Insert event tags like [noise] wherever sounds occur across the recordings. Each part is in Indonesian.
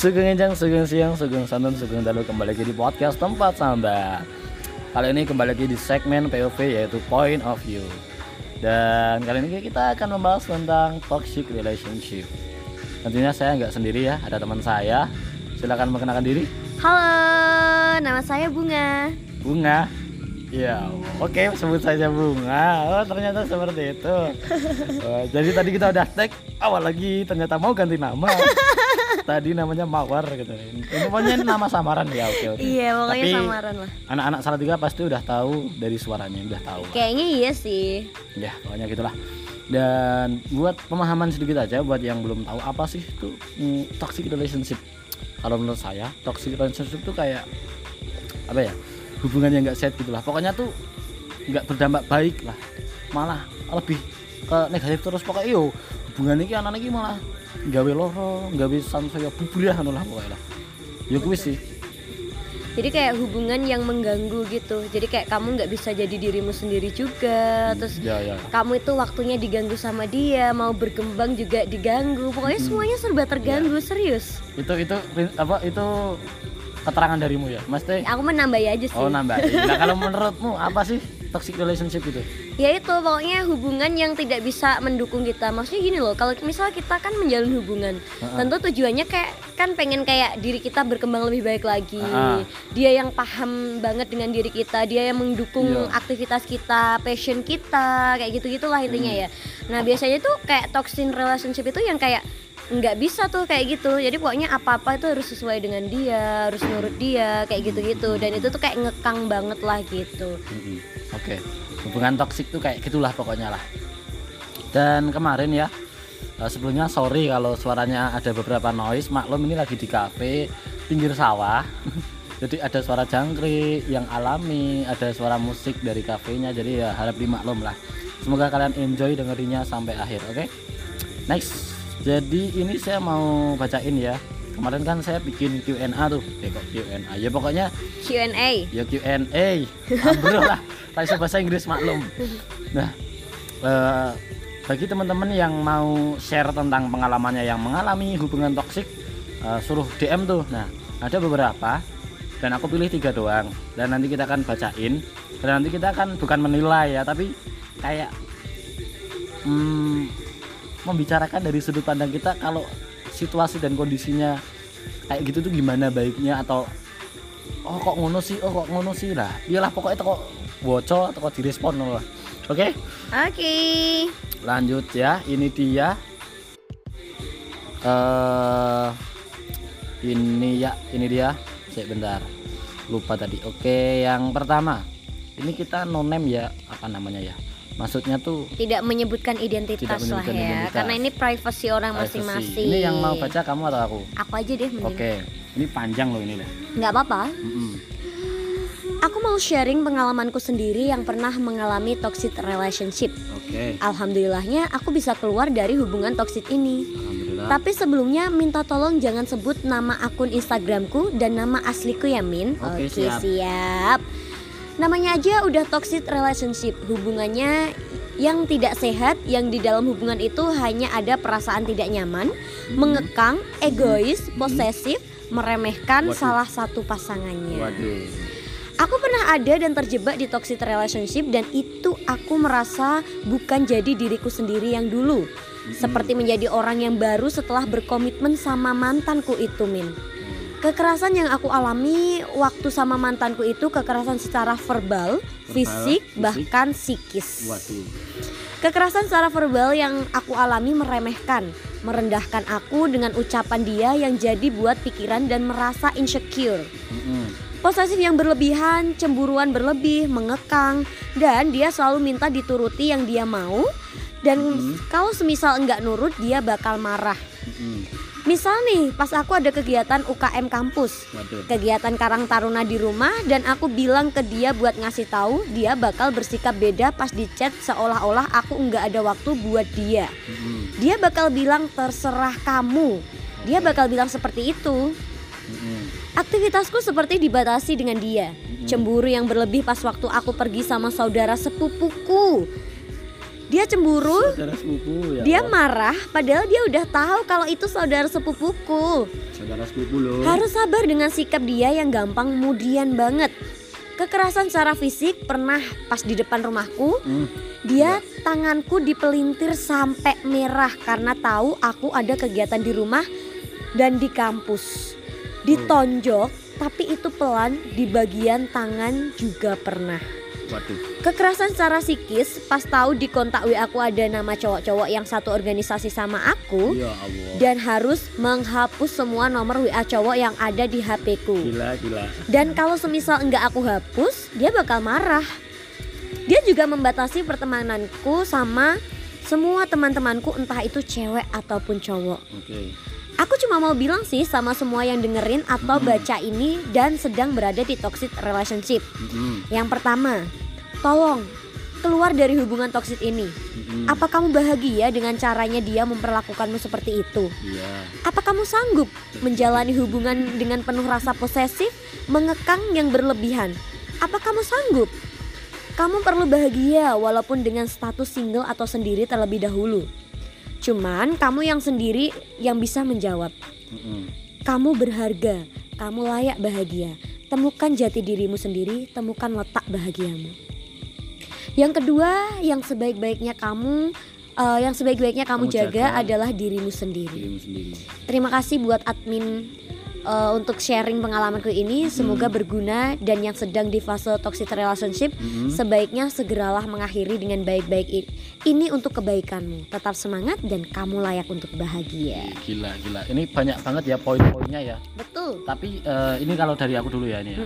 Sugeng Enjang, Sugeng Siang, Sugeng Santan, Sugeng Dalu kembali lagi di podcast tempat sambat Kali ini kembali lagi di segmen POV yaitu Point of View Dan kali ini kita akan membahas tentang toxic relationship Tentunya saya nggak sendiri ya, ada teman saya Silakan memperkenalkan diri Halo, nama saya Bunga. Bunga Ya, oke sebut saja Bunga. Oh, ternyata seperti itu. [laughs] Oh, jadi tadi kita udah tag awal lagi ternyata mau ganti nama. [laughs] tadi namanya Mawar gitu. Ini pokoknya nama samaran ya, oke oke. Iya, pokoknya Tapi samaran lah. Anak-anak Salatiga pasti udah tahu dari suaranya, udah tahu. Kayaknya iya sih. Ya, pokoknya gitulah. Dan buat pemahaman sedikit aja buat yang belum tahu apa sih itu mm, toxic relationship. Kalau menurut saya, toxic relationship itu kayak apa ya? Hubungan yang nggak sehat gitu lah. Pokoknya tuh nggak berdampak baik lah. Malah lebih ke negatif terus pokoknya yo hubungan ini anak ini malah gawe loro, gawe saya bubur ya anu lah pokoknya lah. Ya kuwi sih. Jadi kayak hubungan yang mengganggu gitu. Jadi kayak kamu nggak bisa jadi dirimu sendiri juga. Terus Ya ya. kamu itu waktunya diganggu sama dia, mau berkembang juga diganggu. Pokoknya semuanya serba terganggu, serius. Itu itu apa itu keterangan darimu ya? Mesti Aku menambah aja sih. Oh nambahin. Nah kalau menurutmu apa sih toxic relationship itu? Ya itu pokoknya hubungan yang tidak bisa mendukung kita. Maksudnya gini loh, kalau misalnya kita kan menjalin hubungan, tentu tujuannya kayak kan pengen kayak diri kita berkembang lebih baik lagi. Ah. Dia yang paham banget dengan diri kita, dia yang mendukung Iya. aktivitas kita, passion kita, kayak gitu-gitulah intinya Hmm. ya. Nah, biasanya tuh kayak toxic relationship itu yang kayak nggak bisa tuh kayak gitu jadi pokoknya apa-apa itu harus sesuai dengan dia harus nurut dia kayak gitu-gitu dan itu tuh kayak ngekang banget lah gitu. Oke. Hubungan toksik tuh kayak gitulah pokoknya lah. Dan kemarin ya eh, sebelumnya sorry kalau suaranya ada beberapa noise. Maklum ini lagi di kafe pinggir sawah. [laughs] Jadi ada suara jangkrik yang alami, ada suara musik dari kafenya. Jadi ya harap dimaklum lah. Semoga kalian enjoy dengerinnya sampai akhir, oke? Next. Jadi ini saya mau bacain ya. Kemarin kan saya bikin Q&A tuh. Eh kok Q&A? Ya pokoknya Q&A ya Q&A ambrol lah. Tak bahasa Inggris maklum. Nah eh, bagi teman-teman yang mau share tentang pengalamannya yang mengalami hubungan toksik eh, suruh DM tuh. Nah ada beberapa dan aku pilih tiga doang. Dan nanti kita akan bacain. Dan nanti kita akan bukan menilai ya tapi kayak hmm, membicarakan dari sudut pandang kita kalau situasi dan kondisinya kayak gitu tuh gimana baiknya atau oh kok ngono sih? Oh kok ngono sih? Lah iyalah pokoknya kok bocor atau kok direspon lah. Oke? Oke. lanjut ya ini dia. Eh ini ya ini dia. Cek bentar lupa tadi. Oke yang pertama. Ini kita no name ya apa namanya ya maksudnya tuh Tidak menyebutkan identitas Tidak menyebutkan lah ya. identitas. Karena ini privasi orang masing-masing. ini yang mau baca kamu atau aku Aku aja deh mending. oke ini panjang loh ini loh Nggak apa-apa. Mm-mm. Aku mau sharing pengalamanku sendiri yang pernah mengalami toxic relationship. oke Alhamdulillahnya aku bisa keluar dari hubungan toxic ini. alhamdulillah Tapi sebelumnya minta tolong jangan sebut nama akun Instagramku dan nama asliku ya Min. Oke, siap. siap. Namanya aja udah toxic relationship. Hubungannya yang tidak sehat, yang di dalam hubungan itu hanya ada perasaan tidak nyaman, mengekang, egois, posesif, meremehkan Waduh. salah satu pasangannya. waduh Aku pernah ada dan terjebak di toxic relationship dan itu aku merasa bukan jadi diriku sendiri yang dulu. Seperti menjadi orang yang baru setelah berkomitmen sama mantanku itu, Min. Kekerasan yang aku alami waktu sama mantanku itu kekerasan secara verbal, fisik, fisik. bahkan psikis. waduh Kekerasan secara verbal yang aku alami meremehkan, merendahkan aku dengan ucapan dia yang jadi buat pikiran dan merasa insecure. Mm-mm. Posesif yang berlebihan, cemburuan berlebih, mengekang, dan dia selalu minta dituruti yang dia mau. Dan kalau semisal enggak nurut, dia bakal marah. Misal nih, pas aku ada kegiatan UKM kampus, waduh kegiatan Karang Taruna di rumah, dan aku bilang ke dia buat ngasih tahu, dia bakal bersikap beda pas di chat seolah-olah aku enggak ada waktu buat dia. Mm-mm. Dia bakal bilang terserah kamu. Dia bakal bilang seperti itu. Mm-mm. Aktivitasku seperti dibatasi dengan dia. Cemburu yang berlebih pas waktu aku pergi sama saudara sepupuku. Dia cemburu, saudara sepupu ya dia Allah. marah padahal dia udah tahu kalau itu saudara sepupuku. saudara sepupu loh Harus sabar dengan sikap dia yang gampang kemudian banget. Kekerasan secara fisik pernah pas di depan rumahku, Hmm, dia tanganku dipelintir sampai merah karena tahu aku ada kegiatan di rumah dan di kampus. Ditonjok, tapi itu pelan di bagian tangan juga pernah. Waduh Kekerasan secara psikis pas tahu di kontak WA aku ada nama cowok-cowok yang satu organisasi sama aku ya Allah dan harus menghapus semua nomor WA cowok yang ada di HP ku. gila gila Dan kalau semisal enggak aku hapus, dia bakal marah. Dia juga membatasi pertemananku sama semua teman-temanku entah itu cewek ataupun cowok. oke Aku cuma mau bilang sih sama semua yang dengerin atau baca ini dan sedang berada di toxic relationship. Mm-mm, Yang pertama, tolong keluar dari hubungan toxic ini. mm-mm. Apa kamu bahagia dengan caranya dia memperlakukanmu seperti itu? iya Apa kamu sanggup menjalani hubungan dengan penuh rasa posesif, mengekang yang berlebihan? Apa kamu sanggup? Kamu perlu bahagia walaupun dengan status single atau sendiri terlebih dahulu. Cuman kamu yang sendiri yang bisa menjawab. Mm-mm. Kamu berharga, kamu layak bahagia. Temukan jati dirimu sendiri, temukan letak bahagiamu. Yang kedua, yang sebaik-baiknya kamu eh, yang sebaik-baiknya kamu, Kamu jaga, jaga. adalah dirimu sendiri. dirimu sendiri Terima kasih buat admin uh, untuk sharing pengalamanku ini. Semoga berguna dan yang sedang di fase toxic relationship Mm-mm. sebaiknya segeralah mengakhiri dengan baik-baik i- ini untuk kebaikanmu. Tetap semangat dan kamu layak untuk bahagia. gila gila ini banyak banget ya poin-poinnya ya Betul. tapi eh, ini kalau dari aku dulu ya ini ya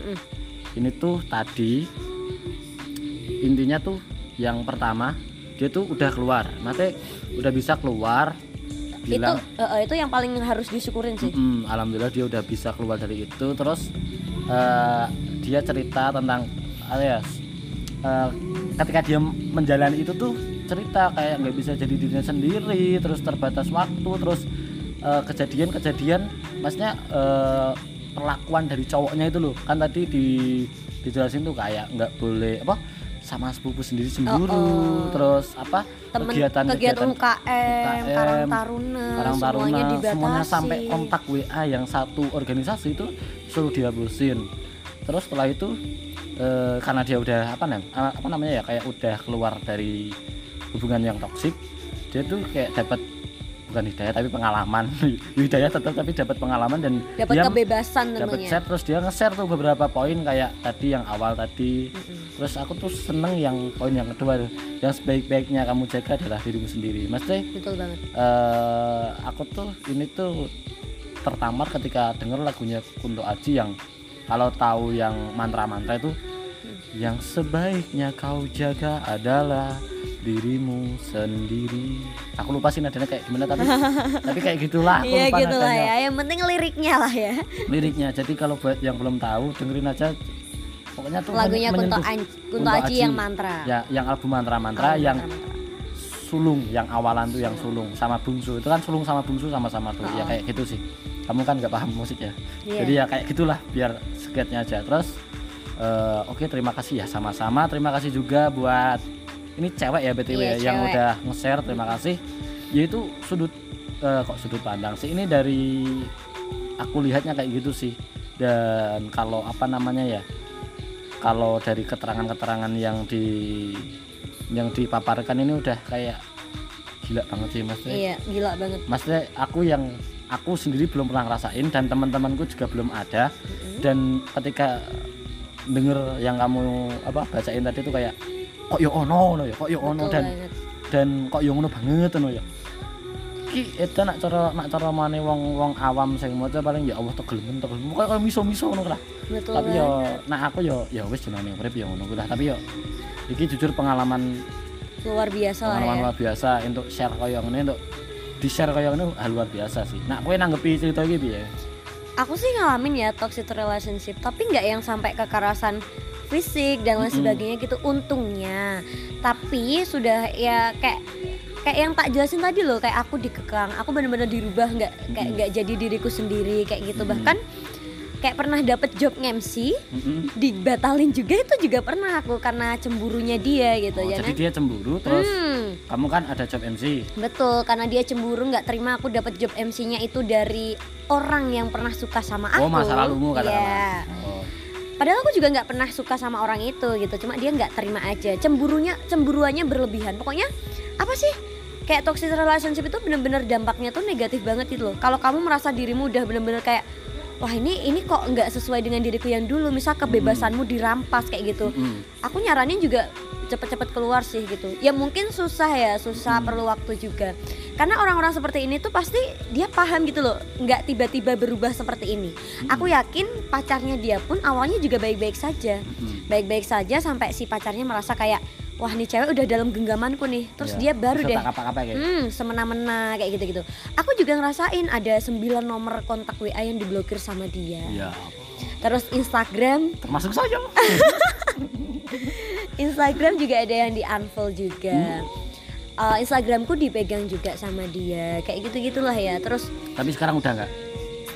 ini tuh tadi intinya tuh yang pertama dia tuh udah keluar. Nanti udah bisa keluar Itu bilang uh, uh, itu yang paling harus disyukurin sih. "Mm-mm, alhamdulillah dia udah bisa keluar dari itu. Terus eh, dia cerita tentang apa ya eh, ketika dia menjalani itu tuh cerita kayak nggak bisa jadi dirinya sendiri terus terbatas waktu terus eh, kejadian-kejadian maksudnya eh, perlakuan dari cowoknya itu loh. Kan tadi di dijelasin tuh kayak nggak boleh apa sama sepupu sendiri cemburu oh. terus apa Temen kegiatan kegiatan UKM, UKM, Karang Taruna, Karang semuanya Taruna dibatasi. semuanya sampai kontak WA yang satu organisasi itu suruh dihapusin terus setelah itu eh, karena dia udah apa nam eh, apa namanya ya kayak udah keluar dari hubungan yang toksik dia tuh kayak dapat bukan hidayah tapi pengalaman. [laughs] Hidayah tetap tapi dapat pengalaman dan Dapat kebebasan dapat share terus dia nge-share tuh beberapa poin kayak tadi yang awal tadi. Mm-mm. terus aku tuh seneng yang poin yang kedua yang sebaik-baiknya kamu jaga adalah dirimu sendiri. Maksudnya Betul banget. eh aku tuh ini tuh tertamar ketika denger lagunya Kunto Aji yang kalau tahu yang mantra-mantra itu yang sebaiknya kau jaga adalah dirimu sendiri. Aku lupa sih nadanya kayak gimana tapi [laughs] tapi kayak gitulah aku Iya lupa gitu lah ya. Yang penting liriknya lah ya. Liriknya. Jadi kalau buat yang belum tahu dengerin aja pokoknya tuh Lagunya men- Kunto. An Kunto Kunto Aji Aji. yang mantra. Ya, yang album mantra-mantra Album yang mantra-mantra. sulung yang awalan tuh yang sulung sama bungsu itu kan sulung sama bungsu sama-sama tuh ya Oh. kayak gitu sih kamu kan nggak paham musik ya Iya. jadi ya kayak gitulah biar sketnya aja terus eh, oke terima kasih ya sama-sama terima kasih juga buat ini cewek ya btw Iya, ya, yang cewek. udah nge-share terima kasih yaitu sudut eh, kok sudut pandang sih ini dari aku lihatnya kayak gitu sih dan kalau apa namanya ya kalau dari keterangan-keterangan yang di yang dipaparkan ini udah kayak gila banget sih maksudnya Iya, gila banget. maksudnya aku yang aku sendiri belum pernah ngerasain dan teman-temanku juga belum ada Mm-mm. dan ketika denger yang kamu apa bacain tadi tuh kayak kok yo ono no ya kok yo ono dan banget. dan kok yo ngono banget no ya ki itu nak cara nak cara mana wong wong awam sing maca paling ya Allah tegel men tegel men. kok miso-miso ngono lah Betul tapi yo nah aku yo ya wis jenenge urip yo ngono kuwi lah tapi yo iki jujur pengalaman luar biasa pengalaman ya. luar biasa untuk share koyo ngene untuk di share koyo ngene hal luar biasa sih nah kowe nanggepi cerita iki piye Aku sih ngalamin ya toxic relationship, tapi nggak yang sampai kekerasan fisik dan lain sebagainya gitu untungnya. Tapi sudah ya kayak kayak yang tak jelasin tadi loh, kayak aku dikekang, aku benar-benar dirubah nggak kayak nggak jadi diriku sendiri kayak gitu. Bahkan kayak pernah dapet job MC dibatalin juga itu juga pernah aku karena cemburunya dia gitu Oh, ya jadi kan dia cemburu terus Hmm, kamu kan ada job MC. betul karena dia cemburu nggak terima aku dapat job MC-nya itu dari orang yang pernah suka sama aku Oh, masa lalumu katakanlah. Iya. Oh. Padahal aku juga nggak pernah suka sama orang itu gitu. Cuma dia nggak terima aja. Cemburunya, cemburuannya berlebihan. Pokoknya apa sih? Kayak toxic relationship itu bener-bener dampaknya tuh negatif banget gitu loh. Kalau kamu merasa dirimu udah bener-bener kayak wah ini ini kok nggak sesuai dengan diriku yang dulu. Misal kebebasanmu dirampas kayak gitu. Mm-mm. Aku nyaranin juga cepet-cepet keluar sih gitu. Ya mungkin susah ya, susah Hmm. perlu waktu juga. Karena orang-orang seperti ini tuh pasti dia paham gitu loh, nggak tiba-tiba berubah seperti ini. Aku yakin pacarnya dia pun awalnya juga baik-baik saja Mm-mm. baik-baik saja sampai si pacarnya merasa kayak wah nih cewek udah dalam genggamanku nih terus Iya. dia baru Terus deh tak apa-apa kayak. hmm semena-mena kayak gitu-gitu aku juga ngerasain ada 9 nomor kontak WA yang diblokir sama dia Iya. terus Instagram Termasuk saya. [laughs] Instagram juga ada yang di unfollow juga Hmm. Eh, Instagramku dipegang juga sama dia kayak gitu gitulah ya terus Tapi sekarang udah nggak?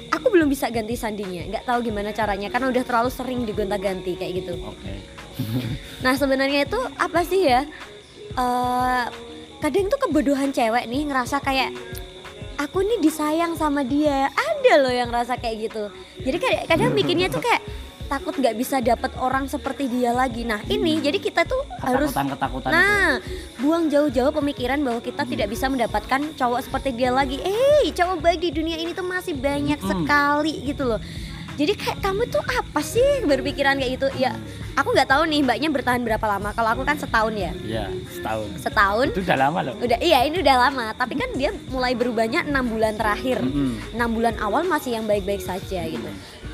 aku belum bisa ganti sandinya nggak tahu gimana caranya karena udah terlalu sering digonta-ganti kayak gitu Oke. [laughs] Nah sebenarnya itu apa sih ya? Eh kadang tuh kebodohan cewek nih ngerasa kayak aku nih disayang sama dia. Ada loh yang ngerasa kayak gitu. Jadi kadang, kadang mikirnya tuh kayak takut nggak bisa dapet orang seperti dia lagi. Nah ini jadi kita tuh harus Ketakutan-ketakutan itu. Nah, buang jauh-jauh pemikiran bahwa kita tidak bisa mendapatkan cowok seperti dia lagi. Eh, cowok baik di dunia ini tuh masih banyak Mm-mm. sekali gitu loh. Jadi kayak kamu tuh apa sih berpikiran kayak gitu? Ya, aku nggak tahu nih mbaknya bertahan berapa lama. Kalau aku kan setahun ya. Iya, setahun. Setahun. Itu udah lama loh. Udah iya ini udah lama. Tapi kan dia mulai berubahnya enam bulan terakhir. Mm-mm. enam bulan awal masih yang baik-baik saja gitu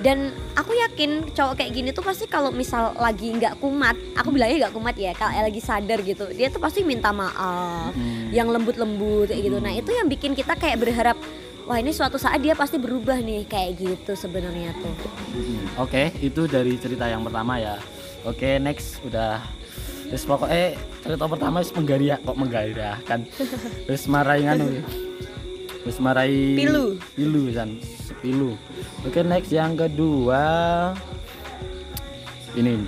dan aku yakin cowok kayak gini tuh pasti kalau misal lagi nggak kumat aku bilangnya nggak kumat ya kalau lagi sadar gitu dia tuh pasti minta maaf Mm. yang lembut-lembut kayak gitu nah itu yang bikin kita kayak berharap wah ini suatu saat dia pasti berubah nih kayak gitu sebenarnya tuh Mm-mm. Oke, itu dari cerita yang pertama ya. Oke, next udah Terus pokoknya cerita pertama wis menggaria kok menggairah kan. [laughs] Terus marai nganu. Terus marai Pilu. Pilu kan, sepilu. Oke, next yang kedua. Ini.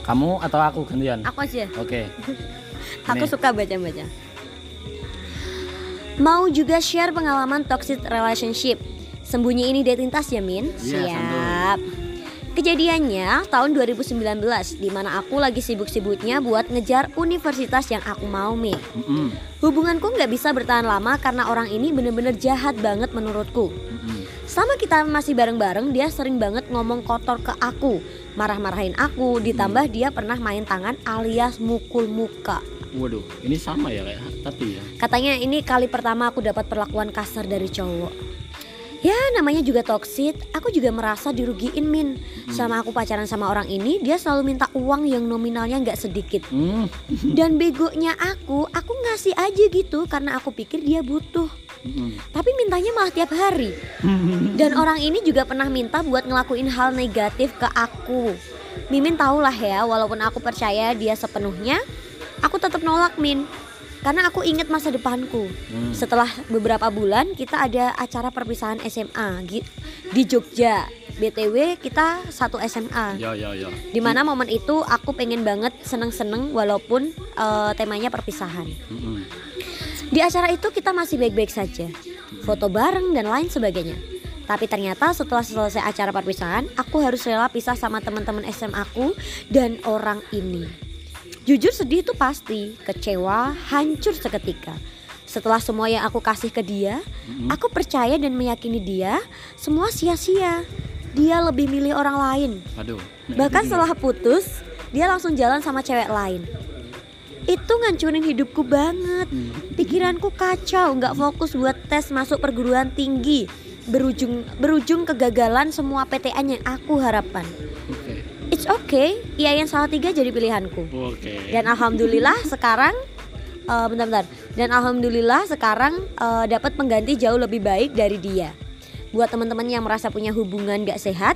Kamu atau aku? Gantian? aku aja. Oke. [laughs] aku suka baca-baca. Mau juga share pengalaman toxic relationship. Sembunyi ini identitas ya Min? Iya, siap Kejadiannya tahun 2019 di mana aku lagi sibuk-sibuknya buat ngejar universitas yang aku mau Min Mm-mm. Hubunganku nggak bisa bertahan lama karena orang ini bener-bener jahat banget menurutku Mm-mm. Sama kita masih bareng-bareng dia sering banget ngomong kotor ke aku Marah-marahin aku ditambah dia pernah main tangan alias mukul muka Waduh, ini sama ya kayak tadi ya. Katanya ini kali pertama aku dapat perlakuan kasar dari cowok. Ya namanya juga toksit, aku juga merasa dirugiin Min. Sama aku pacaran sama orang ini, dia selalu minta uang yang nominalnya nggak sedikit. Hmm. [laughs] Dan begonya aku, aku ngasih aja gitu karena aku pikir dia butuh. Mm-mm. Tapi mintanya malah tiap hari. [laughs] Dan orang ini juga pernah minta buat ngelakuin hal negatif ke aku. Mimin tahulah ya, walaupun aku percaya dia sepenuhnya Aku tetap nolak Min Karena aku inget masa depanku Hmm. setelah beberapa bulan kita ada acara perpisahan SMA di Jogja. BTW kita satu SMA. Ya ya ya. Di mana momen itu aku pengen banget seneng-seneng walaupun eh, temanya perpisahan. Mm-mm. Di acara itu kita masih baik-baik saja, foto bareng dan lain sebagainya. Tapi ternyata setelah selesai acara perpisahan, aku harus rela pisah sama teman-teman SMA aku dan orang ini. Jujur sedih itu pasti, kecewa, hancur seketika. Setelah semua yang aku kasih ke dia, Mm-mm. aku percaya dan meyakini dia, semua sia-sia. Dia lebih milih orang lain. Aduh. Bahkan setelah putus, dia langsung jalan sama cewek lain. Itu ngancurin hidupku banget. Hmm. Pikiranku kacau, nggak fokus buat tes masuk perguruan tinggi. Berujung berujung kegagalan semua PTN yang aku harapkan. It's okay, IAIN salah tiga jadi pilihanku. Oke. Dan alhamdulillah sekarang eh, bentar-bentar. Dan alhamdulillah sekarang eh, dapat pengganti jauh lebih baik dari dia. Buat teman-teman yang merasa punya hubungan gak sehat,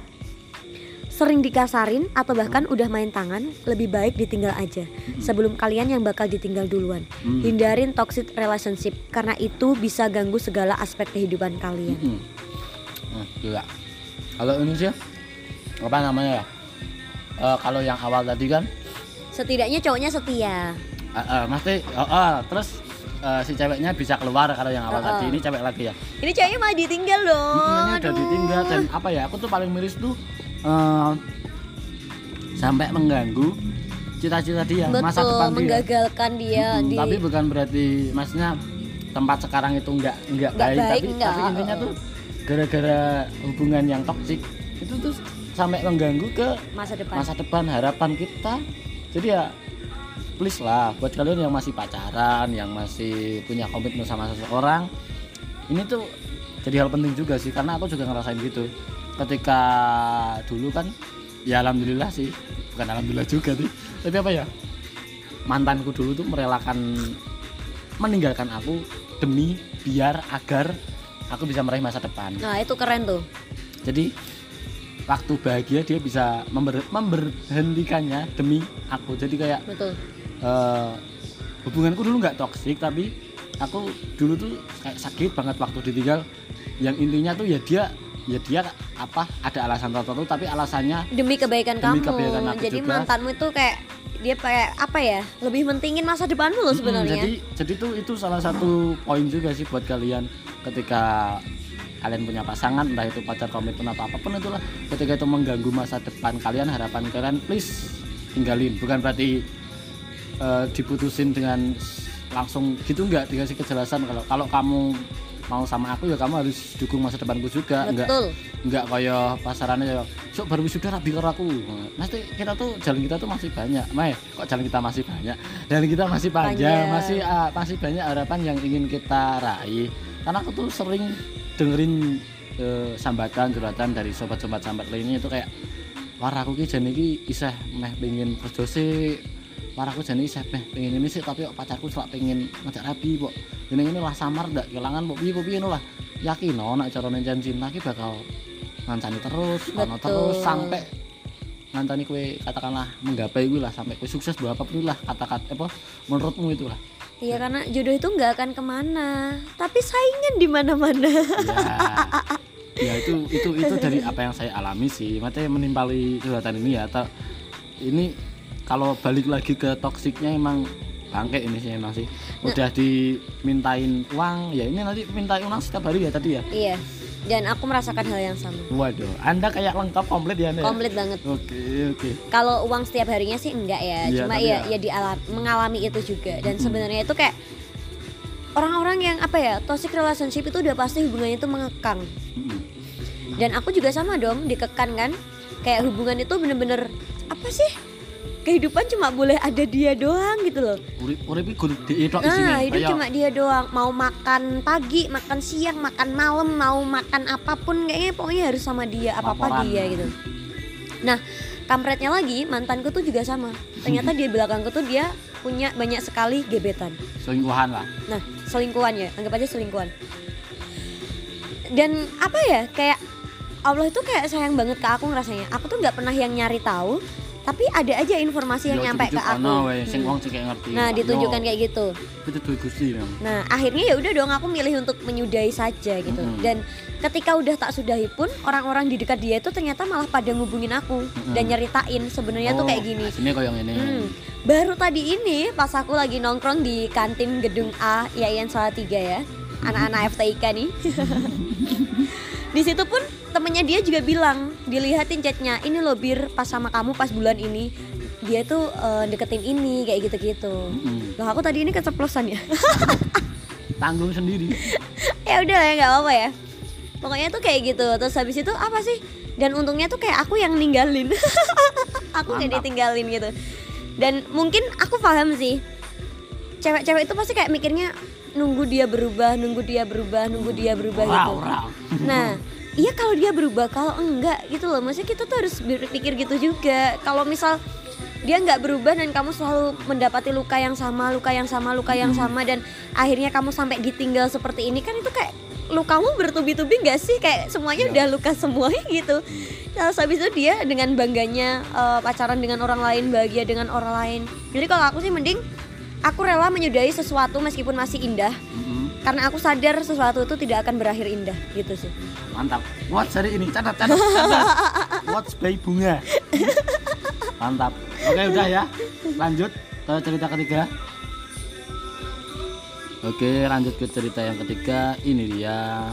sering dikasarin atau bahkan udah main tangan, lebih baik ditinggal aja sebelum kalian yang bakal ditinggal duluan. Hmm. Hindarin toxic relationship karena itu bisa ganggu segala aspek kehidupan kalian. Hmm, gila. kalau sih apa namanya ya Eh, kalau yang awal tadi kan Setidaknya cowoknya setia. eh, eh, mesti oh, oh, terus eh, si ceweknya bisa keluar kalau yang awal Oh, oh. tadi ini cewek lagi ya Ini ceweknya malah ditinggal loh. Ini udah ditinggal dan apa ya aku tuh paling miris tuh eh, sampai mengganggu cita-cita dia Betul, masa depan dia menggagalkan dia Mm, di tapi bukan berarti maksudnya tempat sekarang itu enggak enggak Nggak baik, baik, tapi, nggak. tapi intinya tuh gara-gara hubungan yang toksik itu tuh sampai mengganggu ke masa depan. masa depan harapan kita jadi ya please lah buat kalian yang masih pacaran yang masih punya komitmen sama seseorang ini tuh jadi hal penting juga sih karena aku juga ngerasain gitu ketika dulu kan ya alhamdulillah sih bukan alhamdulillah juga sih tapi apa ya mantanku dulu tuh merelakan meninggalkan aku demi biar agar aku bisa meraih masa depan Nah, itu keren tuh. jadi waktu bahagia dia bisa member, memberhentikannya demi aku jadi kayak Betul. eh, hubunganku dulu nggak toksik tapi aku dulu tuh kayak sakit banget waktu ditinggal yang intinya tuh ya dia ya dia apa ada alasan tertentu tapi alasannya Demi kebaikan Demi kamu. kebaikan aku Jadi juga. mantanmu itu kayak dia kayak apa ya? Lebih mentingin masa depanmu loh sebenarnya. jadi jadi tuh itu salah satu poin juga sih buat kalian ketika kalian punya pasangan entah itu pacar komitmen atau apa pun itulah ketika itu mengganggu masa depan kalian harapan kalian please tinggalin. Bukan berarti eh, diputusin dengan langsung gitu nggak dikasih kejelasan kalau kalau kamu mau sama aku ya kamu harus dukung masa depanku juga. Nggak Betul. nggak kayak pasarannya ya sok baru wisuda rabi karo aku. Nanti kita tuh jalan kita tuh masih banyak. Mai kok jalan kita masih banyak? Jalan kita masih panjang, Panjang. masih ah, masih banyak harapan yang ingin kita raih. Karena aku tuh sering dengerin eh, sambatan curhatan dari sobat-sobat sambat lainnya itu kayak war aku ki jane iki isih meh pengen kerja sih war aku jane isih meh pengen ini sih tapi pacarku selak pengen ngajak rabi kok ini ini lah samar ndak kelangan kok piye kok piye lah. Yakin no nek carane janji cinta ki bakal ngancani terus ono terus sampai ngancani kue katakanlah menggapai gue lah sampai kue sukses berapa pun lah kata-kata apa menurutmu itu lah Iya karena jodoh itu nggak akan ke mana, tapi saingan di mana-mana. ya ya itu itu itu dari apa yang saya alami sih. Makanya menimpali curhatan ini ya atau ini kalau balik lagi ke toksiknya emang bangke ini sih emang sih. Udah dimintain uang ya ini nanti minta uang setiap hari ya tadi ya. Iya. Dan aku merasakan hal yang sama. waduh anda kayak lengkap komplit ya anda ya? Komplit banget. oke oke Kalau uang setiap harinya sih enggak ya, Iya, cuma ya ya- ya dialam, mengalami itu juga. Dan sebenarnya itu kayak orang-orang yang apa ya toxic relationship itu udah pasti hubungannya itu mengekang. Dan aku juga sama dong dikekang kan, kayak hubungan itu bener-bener apa sih? Kehidupan cuma boleh ada dia doang gitu loh. urip urip iki kudu Nah, hidup Kayak- cuma dia doang. Mau makan pagi, makan siang, makan malam, mau makan apa pun kayaknya pokoknya harus sama dia, apa-apa dia gitu. Nah, kampretnya lagi mantanku tuh juga sama. Ternyata di belakangku tuh dia punya banyak sekali gebetan. selingkuhan lah Nah, selingkuhan ya, anggap aja selingkuhan. Dan apa ya, kayak Allah itu kayak sayang banget ke aku ngerasanya. Aku tuh nggak pernah yang nyari tahu, tapi ada aja informasi yang nyampe ke aku. sing Hmm. wong sing kayak ngerti Nah, ditunjukkan kayak gitu. Gusti Nah akhirnya ya udah dong aku milih untuk menyudahi saja gitu dan ketika udah tak sudahi pun orang-orang di dekat dia itu ternyata malah pada ngubungin aku dan nyeritain sebenarnya tuh Oh, kayak gini. Sini koyo ngene. Hmm, baru tadi ini pas aku lagi nongkrong di kantin gedung A Yayan Salatiga ya anak-anak FTIK nih. [laughs] di situ pun temennya dia juga bilang dilihatin chatnya ini loh bir pas sama kamu pas bulan ini dia tuh eh, deketin ini kayak gitu-gitu. Mm-mm. Loh aku tadi ini keceplosan ya. [laughs] Tanggung sendiri. ya udah ya nggak apa-apa ya pokoknya tuh kayak gitu terus habis itu apa sih dan untungnya tuh kayak aku yang ninggalin [laughs] aku nggak ditinggalin gitu dan mungkin aku paham sih cewek-cewek itu pasti kayak mikirnya nunggu dia berubah nunggu dia berubah nunggu dia berubah gitu Rau, rau. nah iya kalau dia berubah kalau enggak gitu loh maksudnya kita tuh harus berpikir gitu juga kalau misal dia nggak berubah dan kamu selalu mendapati luka yang sama luka yang sama luka yang Hmm. sama dan akhirnya kamu sampai ditinggal seperti ini kan itu kayak lukamu bertubi-tubi gak sih kayak semuanya Iya. udah luka semuanya [laughs] gitu terus habis itu dia dengan bangganya eh, pacaran dengan orang lain bahagia dengan orang lain jadi kalau aku sih mending aku rela menyudahi sesuatu meskipun masih indah. Mm-mm. karena aku sadar sesuatu itu tidak akan berakhir indah gitu sih. Mantap. Watch hari ini catat catat catat. [laughs] Watch by bunga. Mantap. Oke udah ya. Lanjut ke cerita ketiga. Oke lanjut ke cerita yang ketiga. Ini dia.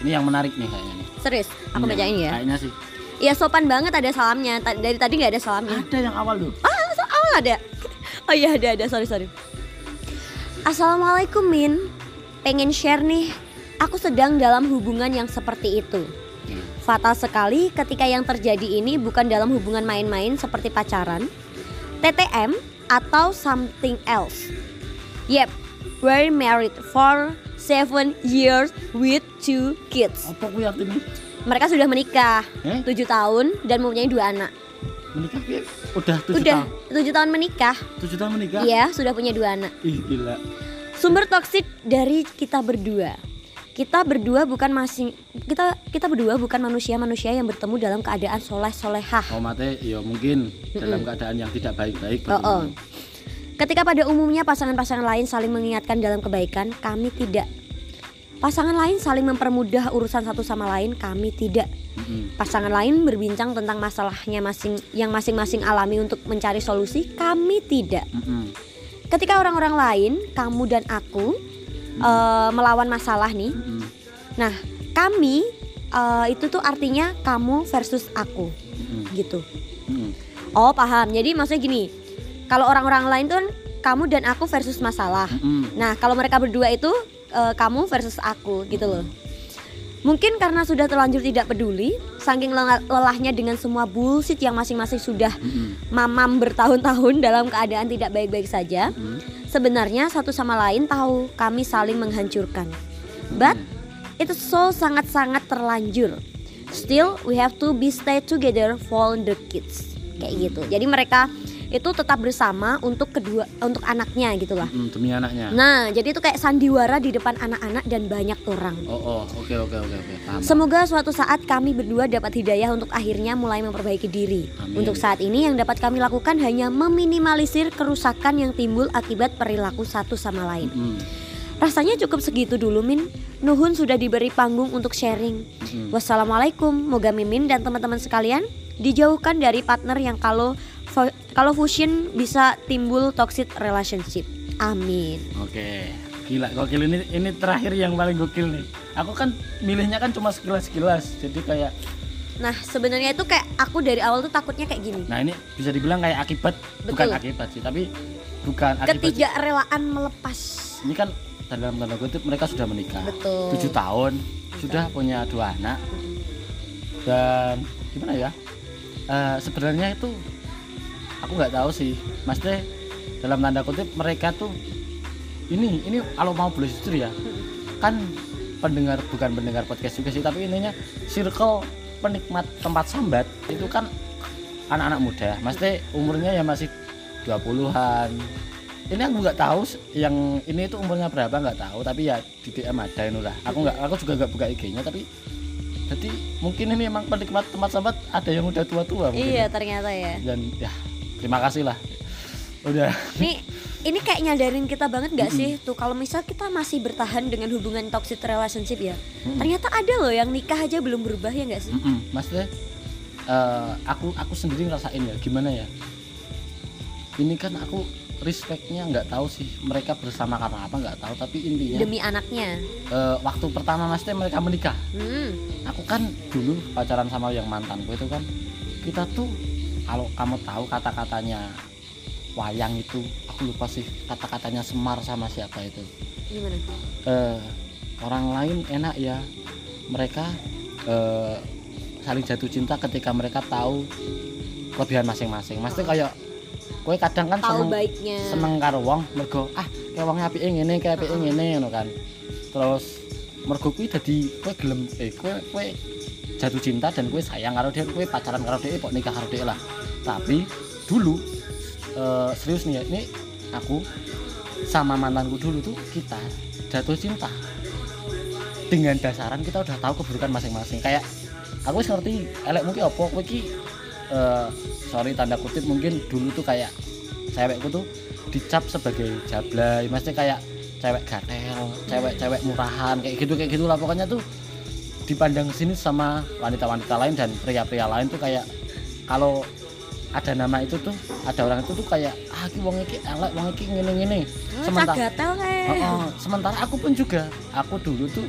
Ini yang menarik nih kayaknya nih. Serius? Aku Ini bacain ya. kayaknya sih. Iya sopan banget ada salamnya. Dari tadi nggak ada salamnya. Ada yang awal tuh ah awal ada [laughs] oh iya ada ada. Sorry sorry. Assalamualaikum Min. Pengen share nih. Aku sedang dalam hubungan yang seperti itu. Fatal sekali ketika yang terjadi ini bukan dalam hubungan main-main seperti pacaran, TTM atau something else. Yep, we're married for seven years with two kids. apa aku yakin? Mereka sudah menikah eh? 7 tahun dan mempunyai dua anak. Menikah Pi? udah tujuh Udah tahun 7 tahun menikah. tujuh tahun menikah Iya, sudah punya dua anak. ih gila Sumber toksik dari kita berdua. Kita berdua bukan masing kita kita berdua bukan manusia-manusia yang bertemu dalam keadaan soleh solehah. oh mate ya mungkin dalam keadaan yang tidak baik-baik Oh, oh. Ketika pada umumnya pasangan-pasangan lain saling mengingatkan dalam kebaikan, kami tidak. Pasangan lain saling mempermudah urusan satu sama lain, kami tidak. Mm-mm. Pasangan lain berbincang tentang masalahnya masing yang masing-masing alami untuk mencari solusi, kami tidak. Mm-mm. Ketika orang-orang lain, kamu dan aku eh, melawan masalah nih. Mm-mm. Nah, kami eh, itu tuh artinya kamu versus aku, Mm-mm. gitu. Mm-mm. Oh, paham. Jadi maksudnya gini. Kalau orang-orang lain tuh kan kamu dan aku versus masalah. Mm-mm. Nah, kalau mereka berdua itu eh, kamu versus aku gitu loh. Mungkin karena sudah terlanjur tidak peduli, saking lelah- lelahnya dengan semua bullshit yang masing-masing sudah Mm-mm. mamam bertahun-tahun dalam keadaan tidak baik-baik saja. Mm-mm. Sebenarnya satu sama lain tahu kami saling menghancurkan. But itu so sangat-sangat terlanjur. Still we have to be stay together for the kids. Kayak gitu. Jadi mereka itu tetap bersama untuk kedua untuk anaknya gitu lah. Mm, demi anaknya Nah, jadi itu kayak sandiwara di depan anak-anak dan banyak orang. oh oh oke oke oke oke Semoga suatu saat kami berdua dapat hidayah untuk akhirnya mulai memperbaiki diri. Amin. Untuk saat ini yang dapat kami lakukan hanya meminimalisir kerusakan yang timbul akibat perilaku satu sama lain. Mm-mm. Rasanya cukup segitu dulu Min. Nuhun sudah diberi panggung untuk sharing. Mm-mm. Wassalamualaikum. Moga Mimin dan teman-teman sekalian dijauhkan dari partner yang kalau kalau fusion bisa timbul toxic relationship. Amin. Oke, gila gokil ini ini terakhir yang paling gokil nih. Aku kan milihnya kan cuma sekilas-sekilas, jadi kayak, Nah, sebenarnya itu kayak aku dari awal tuh takutnya kayak gini. nah ini bisa dibilang kayak akibat, bukan Betul. akibat sih, tapi bukan akibat. Ketidakrelaan melepas. Ini kan dalam tanda kutip mereka sudah menikah, Betul. tujuh tahun, sudah punya dua anak, dan gimana ya? Eh, sebenarnya itu aku nggak tahu sih, maksudnya dalam tanda kutip mereka tuh ini ini kalau mau boleh jujur ya, kan pendengar bukan pendengar podcast juga sih, tapi intinya circle penikmat tempat sambat itu kan anak-anak muda, maksudnya umurnya ya masih 20-an. Ini aku nggak tahu yang ini itu umurnya berapa nggak tahu, tapi ya di DM ada ini lah. Aku nggak, aku juga nggak buka IG-nya, tapi jadi mungkin ini emang penikmat tempat sambat ada yang udah tua-tua mungkin. Iya, ternyata ya. Dan ya terima kasih lah. Udah. Nih, ini kayak nyadarin kita banget gak sih tuh kalau misal kita masih bertahan dengan hubungan toxic relationship ya. Mm-mm. Ternyata ada loh yang nikah aja belum berubah ya gak sih? Mm-mm. Maksudnya eh, aku aku sendiri ngerasain ya gimana ya. Ini kan aku respectnya nggak tahu sih mereka bersama karena apa nggak tahu tapi intinya Demi anaknya. eh, waktu pertama maksudnya mereka menikah Hmm. aku kan dulu pacaran sama yang mantanku itu kan kita tuh kalau kamu tahu kata-katanya wayang itu aku lupa sih kata-katanya Semar sama siapa itu. Gimana? eh, orang lain enak ya. Mereka eh, saling jatuh cinta ketika mereka tahu kelebihan masing-masing. Maksudnya kayak kue kadang kan Tahu seneng baiknya. seneng karo wong mergo ah kayak wongnya apike ngene kayak ngene ngono kan. Terus mergo kuwi dadi kowe gelem eh kowe kowe jatuh cinta dan kowe sayang karo dia kowe pacaran karo dia kok nikah karo dia lah. Tapi dulu eh, serius nih ya ini aku sama mantanku dulu tuh kita jatuh cinta. Dengan dasaran kita udah tahu keburukan masing-masing. Kayak aku ngerti elek mungkin apa? Kowe iki eh, sorry tanda kutip mungkin dulu tuh kayak cewekku tuh dicap sebagai jablay. Maksudnya kayak cewek gatel cewek-cewek murahan kayak gitu kayak gitulah. Pokoknya tuh dipandang sini sama wanita-wanita lain dan pria-pria lain tuh kayak kalau ada nama itu tuh ada orang itu tuh kayak ah ki wong iki elek wong iki ngene-ngene. Oh, sementara. Oh, oh, sementara aku pun juga aku dulu tuh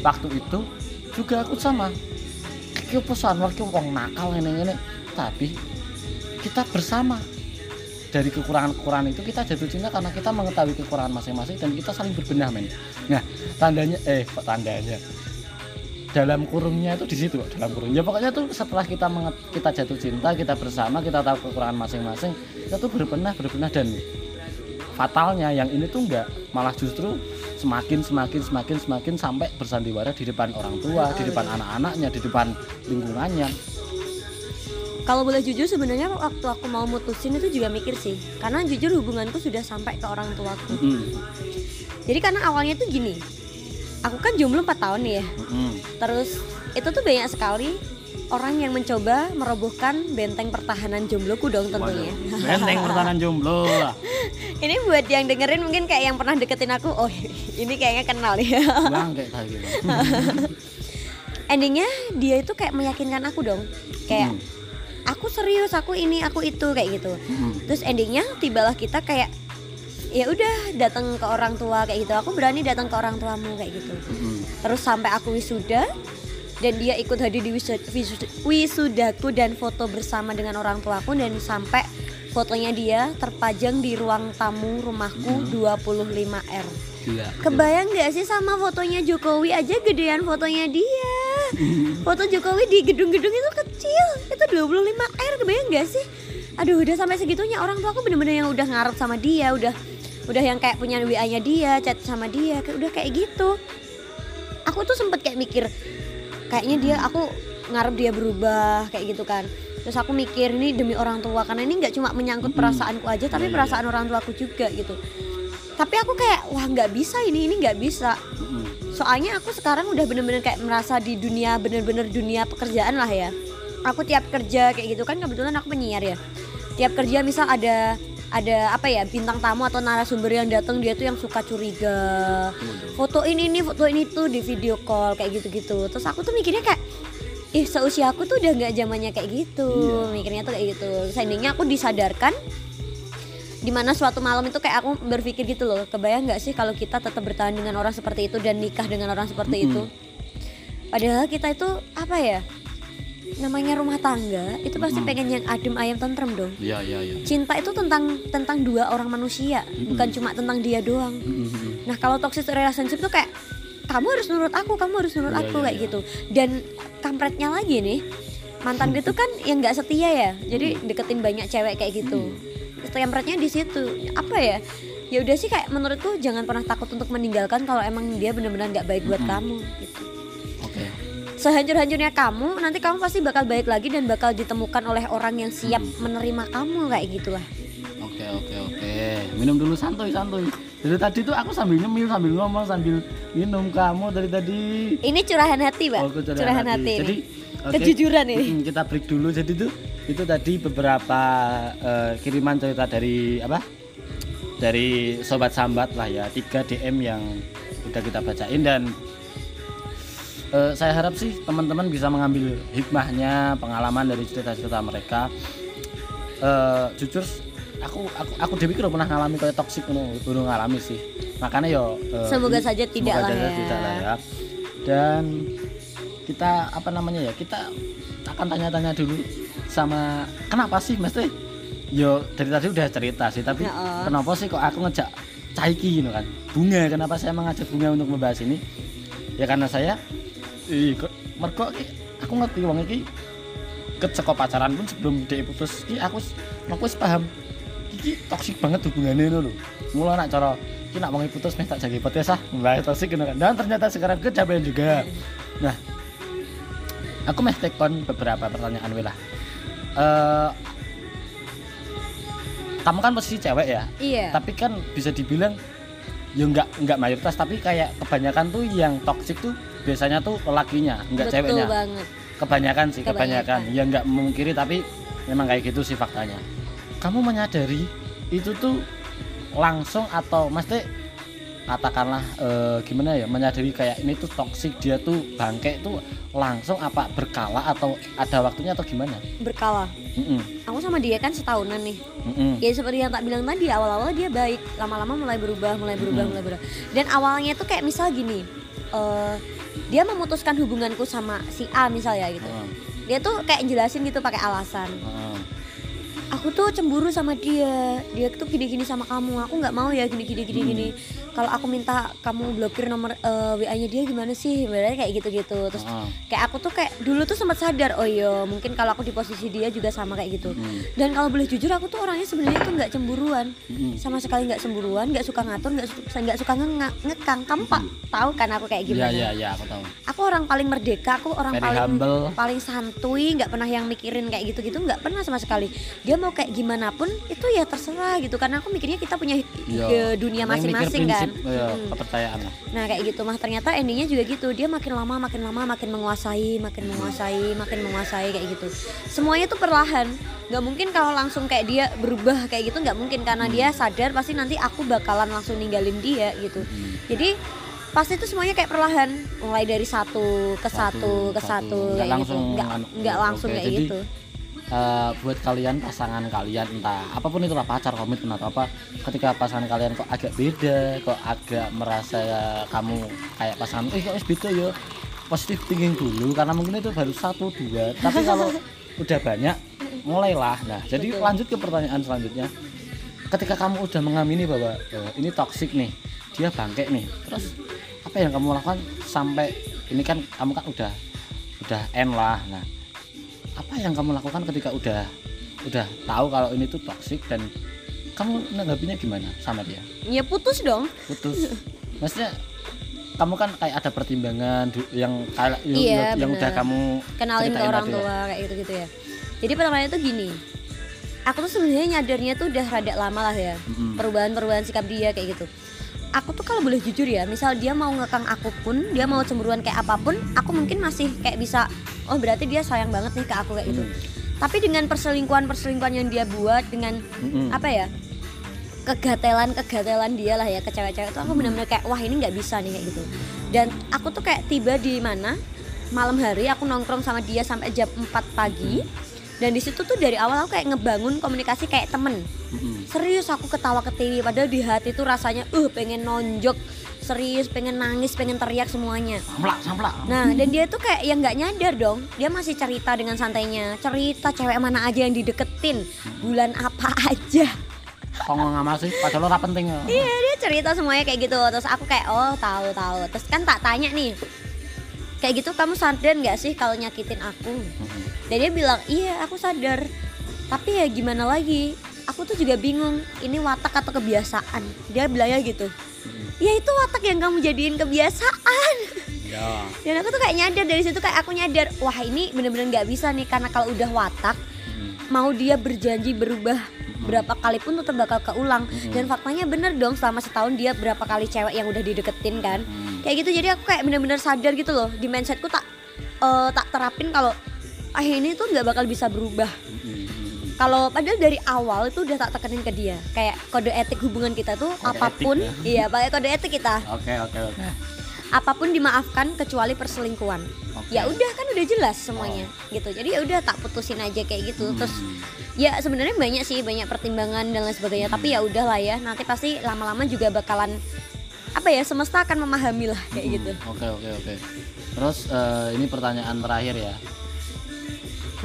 waktu itu juga aku sama. Iki opo Sanwar ki wong nakal ngene-ngene. Tapi kita bersama. Dari kekurangan-kekurangan itu kita jatuh cinta karena kita mengetahui kekurangan masing-masing dan kita saling berbenah men. Nah tandanya eh tandanya dalam kurungnya itu di situ kok dalam kurungnya pokoknya tuh setelah kita menget, kita jatuh cinta kita bersama kita tahu kekurangan masing-masing kita tuh berbenah berbenah dan fatalnya yang ini tuh enggak malah justru semakin semakin semakin semakin sampai bersandiwara di depan orang tua di depan anak-anaknya di depan lingkungannya Kalau boleh jujur sebenarnya waktu aku mau mutusin itu juga mikir sih. Karena jujur hubunganku sudah sampai ke orang tuaku. Mm-mm. Jadi karena awalnya tuh gini. Aku kan jomblo 4 tahun nih ya. Mm-mm. Terus itu tuh banyak sekali orang yang mencoba merobohkan benteng pertahanan jombloku dong tentunya. benteng pertahanan jomblo lah [laughs] ini buat yang dengerin mungkin kayak yang pernah deketin aku. Oh, ini kayaknya kenal ya. [laughs] bang kayak tadi gitu [laughs] Endingnya dia itu kayak meyakinkan aku dong. Kayak Mm. aku serius, aku ini, aku itu kayak gitu. Mm-mm. Terus endingnya tibalah kita kayak ya udah datang ke orang tua kayak gitu. Aku berani datang ke orang tuamu kayak gitu. Mm-mm. Terus sampai aku wisuda dan dia ikut hadir di wisuda, wisuda- wisudaku dan foto bersama dengan orang tuaku dan sampai fotonya dia terpajang di ruang tamu rumahku 25R. Gila. Kebayang gak sih sama fotonya Jokowi aja gedean fotonya dia Foto Jokowi di gedung-gedung itu kecil Itu 25R kebayang gak sih Aduh udah sampai segitunya orang tua aku bener-bener yang udah ngarep sama dia Udah udah yang kayak punya WA nya dia Chat sama dia kayak Udah kayak gitu. Aku tuh sempet kayak mikir Kayaknya dia aku ngarep dia berubah kayak gitu kan. Terus aku mikir ini demi orang tua Karena ini nggak cuma menyangkut Mm-mm. perasaanku aja Iya, Tapi iya, perasaan orang tuaku juga gitu. Tapi aku kayak wah nggak bisa ini ini nggak bisa. Mm-mm. soalnya aku sekarang udah bener-bener kayak merasa di dunia bener-bener dunia pekerjaan lah ya. Aku tiap kerja kayak gitu kan kebetulan aku penyiar ya. Tiap kerja misal ada ada apa ya bintang tamu atau narasumber yang datang dia tuh yang suka curiga. Foto ini ini foto ini tuh di video call kayak gitu-gitu. Terus aku tuh mikirnya kayak ih seusia aku tuh udah nggak zamannya kayak gitu. Iya. mikirnya tuh kayak gitu. Seandainya aku disadarkan di mana suatu malam itu kayak aku berpikir gitu loh kebayang nggak sih kalau kita tetap bertahan dengan orang seperti itu dan nikah dengan orang seperti itu? Padahal kita itu apa ya namanya rumah tangga itu pasti Mm-mm. pengen yang adem ayam tentrem dong Iya iya iya. cinta itu tentang tentang dua orang manusia Mm-mm. bukan cuma tentang dia doang Mm-mm. nah kalau toxic relationship tuh kayak kamu harus nurut aku kamu harus nurut Iya, aku iya, kayak iya. gitu dan kampretnya lagi nih mantan gue tuh kan yang nggak setia ya jadi deketin banyak cewek kayak gitu Terus kampretnya di situ apa ya ya udah sih kayak menurutku jangan pernah takut untuk meninggalkan kalau emang dia benar-benar nggak baik buat Mm-mm. kamu gitu. Sehancur-hancurnya kamu nanti kamu pasti bakal baik lagi dan bakal ditemukan oleh orang yang siap menerima kamu kayak gitulah Oke oke oke. Minum dulu santuy santuy. Dari tadi tuh aku sambil nyemil sambil ngomong sambil minum kamu dari tadi. ini curahan hati pak Oh, curahan curahan hati. hati, Jadi oke. kejujuran ini Mm, kita break dulu. Jadi tuh itu tadi beberapa eh, kiriman cerita dari apa? Dari sobat sambat lah ya, 3 DM yang udah kita bacain dan eh, saya harap sih teman-teman bisa mengambil hikmahnya, pengalaman dari cerita-cerita mereka. Eh, jujur aku aku aku dewi kira pernah ngalami kayak toksik ngono, belum ngalami sih. Makanya yo eh, Semoga ini- saja tidak semoga lah saja ya. tidak lah ya. Dan kita apa namanya ya kita akan tanya-tanya dulu sama kenapa sih mesti yo dari tadi udah cerita sih tapi Ya, oh. kenapa sih kok aku ngejak caiki gitu kan bunga kenapa saya mengajak bunga untuk membahas ini ya karena saya ih kok mergo iki, aku ngerti wong iki keceko pacaran pun sebelum dia putus iki aku aku wis paham. Iki toksik banget hubungannya loh mulai nak cara iki nak wong putus meh tak jadi podcast ah. Mbak toksik kan. Dan ternyata sekarang kecapean juga. Nah aku meh tekon beberapa pertanyaan we lah. Eh, kamu kan posisi cewek ya? Iya. Tapi kan bisa dibilang ya nggak nggak mayoritas tapi kayak kebanyakan tuh yang toksik tuh biasanya tuh lelakinya nggak betul ceweknya. banget. Kebanyakan sih kebanyakan, Kebanyakan. ya nggak memungkiri tapi memang kayak gitu sih faktanya. Kamu menyadari itu tuh langsung atau mesti katakanlah eh, gimana ya menyadari kayak ini tuh toksik dia tuh bangke tuh langsung apa berkala atau ada waktunya atau gimana? berkala. Mm-mm, aku sama dia kan setahunan nih. Mm-mm, ya seperti yang tak bilang tadi awal-awal dia baik lama-lama mulai berubah mulai berubah Mhm. mulai berubah. Dan awalnya tuh kayak misal gini eh, dia memutuskan hubunganku sama si A misal ya gitu. Heeh, dia tuh kayak jelasin gitu pakai alasan. Heeh. Aku tuh cemburu sama dia. Dia tuh gini-gini sama kamu. Aku nggak mau ya gini-gini gini-gini. Kalau aku minta kamu blokir nomor eh, wa-nya dia gimana sih? Berarti kayak gitu-gitu. Terus Heeh, kayak aku tuh kayak dulu tuh sempat sadar oh iya mungkin kalau aku di posisi dia juga sama kayak gitu. Mm, dan kalau boleh jujur aku tuh orangnya sebenarnya tuh nggak cemburuan. Mm-mm. sama sekali nggak cemburuan nggak suka ngatur nggak su- nggak suka nge- ngekang. Kamu pak tahu kan aku kayak Iya gimana? Iya iya aku tahu. aku orang paling merdeka aku orang Very paling humble. paling santuy nggak pernah yang mikirin kayak gitu gitu nggak pernah sama sekali. Dia mau kayak gimana pun itu ya terserah gitu. Karena aku mikirnya kita punya ke dunia masing-masing kan? prinsip, iya, Mm. kepercayaan nah kayak gitu. Mah ternyata endingnya juga gitu. Dia makin lama makin lama makin menguasai makin menguasai makin menguasai kayak gitu. Semuanya tuh perlahan. Nggak mungkin kalau langsung kayak dia berubah kayak gitu nggak mungkin. Karena dia sadar pasti nanti aku bakalan langsung ninggalin dia gitu. Mm. jadi pasti itu semuanya kayak perlahan. Mulai dari satu ke satu, Satu, ke satu. satu, Nggak kayak langsung gitu nggak anu, nggak langsung kayak jadi gitu Eh, buat kalian pasangan kalian entah apa pun itulah pacar komitmen atau apa ketika pasangan kalian kok agak beda kok agak merasa kamu kayak pasangan eh kok beda ya? Positif thinking dulu karena mungkin itu baru satu dua. Tapi [laughs] kalau udah banyak mulailah. Nah jadi Betul. lanjut ke pertanyaan selanjutnya. Ketika kamu udah mengamini bahwa eh, ini toksik nih dia bangke nih terus apa yang kamu lakukan sampai ini kan kamu kan udah udah end lah. Nah apa yang kamu lakukan ketika udah udah tahu kalau ini tuh toksik dan kamu nanggapinya gimana sama dia? Ya putus dong. Putus. Maksudnya kamu kan kayak ada pertimbangan yang kayak yang, Iya, yang udah kamu kenalin ke orang tadi ya. tua kayak gitu gitu ya. Jadi pertamanya tuh gini. Aku tuh sebenarnya nyadarnya tuh udah rada lama lah ya. Mm-mm. perubahan-perubahan sikap dia kayak gitu aku tuh kalau boleh jujur ya misal dia mau ngekang aku pun dia mau cemburuan kayak apa pun aku mungkin masih kayak bisa oh berarti dia sayang banget nih ke aku kayak gitu Mm. tapi dengan perselingkuhan perselingkuhan yang dia buat dengan Mm-mm. apa ya kegatelan kegatelan dia lah ya ke cewek-cewek itu aku benar-benar kayak wah ini nggak bisa nih kayak gitu dan aku tuh kayak tiba di mana malam hari aku nongkrong sama dia sampai jam 4 pagi dan di situ tuh dari awal aku kayak ngebangun komunikasi kayak temen Mm-mm. serius aku ketawa ketiwi padahal di hati tuh rasanya uh pengen nonjok serius pengen nangis pengen teriak semuanya samplak samplak Nah, dan dia tuh kayak yang nggak nyadar dong. Dia masih cerita dengan santainya. Cerita cewek mana aja yang dideketin, bulan apa aja. kongong sama sih padahal ora penting ya. Iya, dia cerita semuanya kayak gitu. Terus aku kayak, "Oh, tahu tahu." Terus kan tak tanya nih. Kayak gitu kamu sadar nggak sih kalau nyakitin aku? Mm-mm. Dan dia bilang, "Iya, aku sadar." Tapi ya gimana lagi? Aku tuh juga bingung, ini watak atau kebiasaan. Dia bilangnya gitu. Mm-mm. Ya itu watak yang kamu jadiin kebiasaan. ya dan aku tuh kayak nyadar dari situ kayak aku nyadar wah ini bener-bener nggak bisa nih karena kalau udah watak Mm-mm. mau dia berjanji berubah berapa kali pun tetap bakal keulang dan faktanya bener dong selama setahun dia berapa kali cewek yang udah dideketin kan kayak gitu jadi aku kayak bener-bener sadar gitu loh di mindsetku tak eh, tak terapin kalau ini tuh nggak bakal bisa berubah. Kalau padahal dari awal itu udah tak tekenin ke dia. Kayak kode etik hubungan kita tuh Kode apa pun etik iya pakai kode etik kita. Oke oke oke. Apa pun dimaafkan kecuali perselingkuhan. Oke. ya udah kan udah jelas semuanya gitu. Jadi ya udah tak putusin aja kayak gitu. Terus Hmm. ya sebenarnya banyak sih banyak pertimbangan dan lain sebagainya. Tapi ya udahlah ya nanti pasti lama-lama juga bakalan apa ya semesta akan memahami lah kayak Hmm, gitu. Oke oke oke. Terus eh, ini pertanyaan terakhir ya.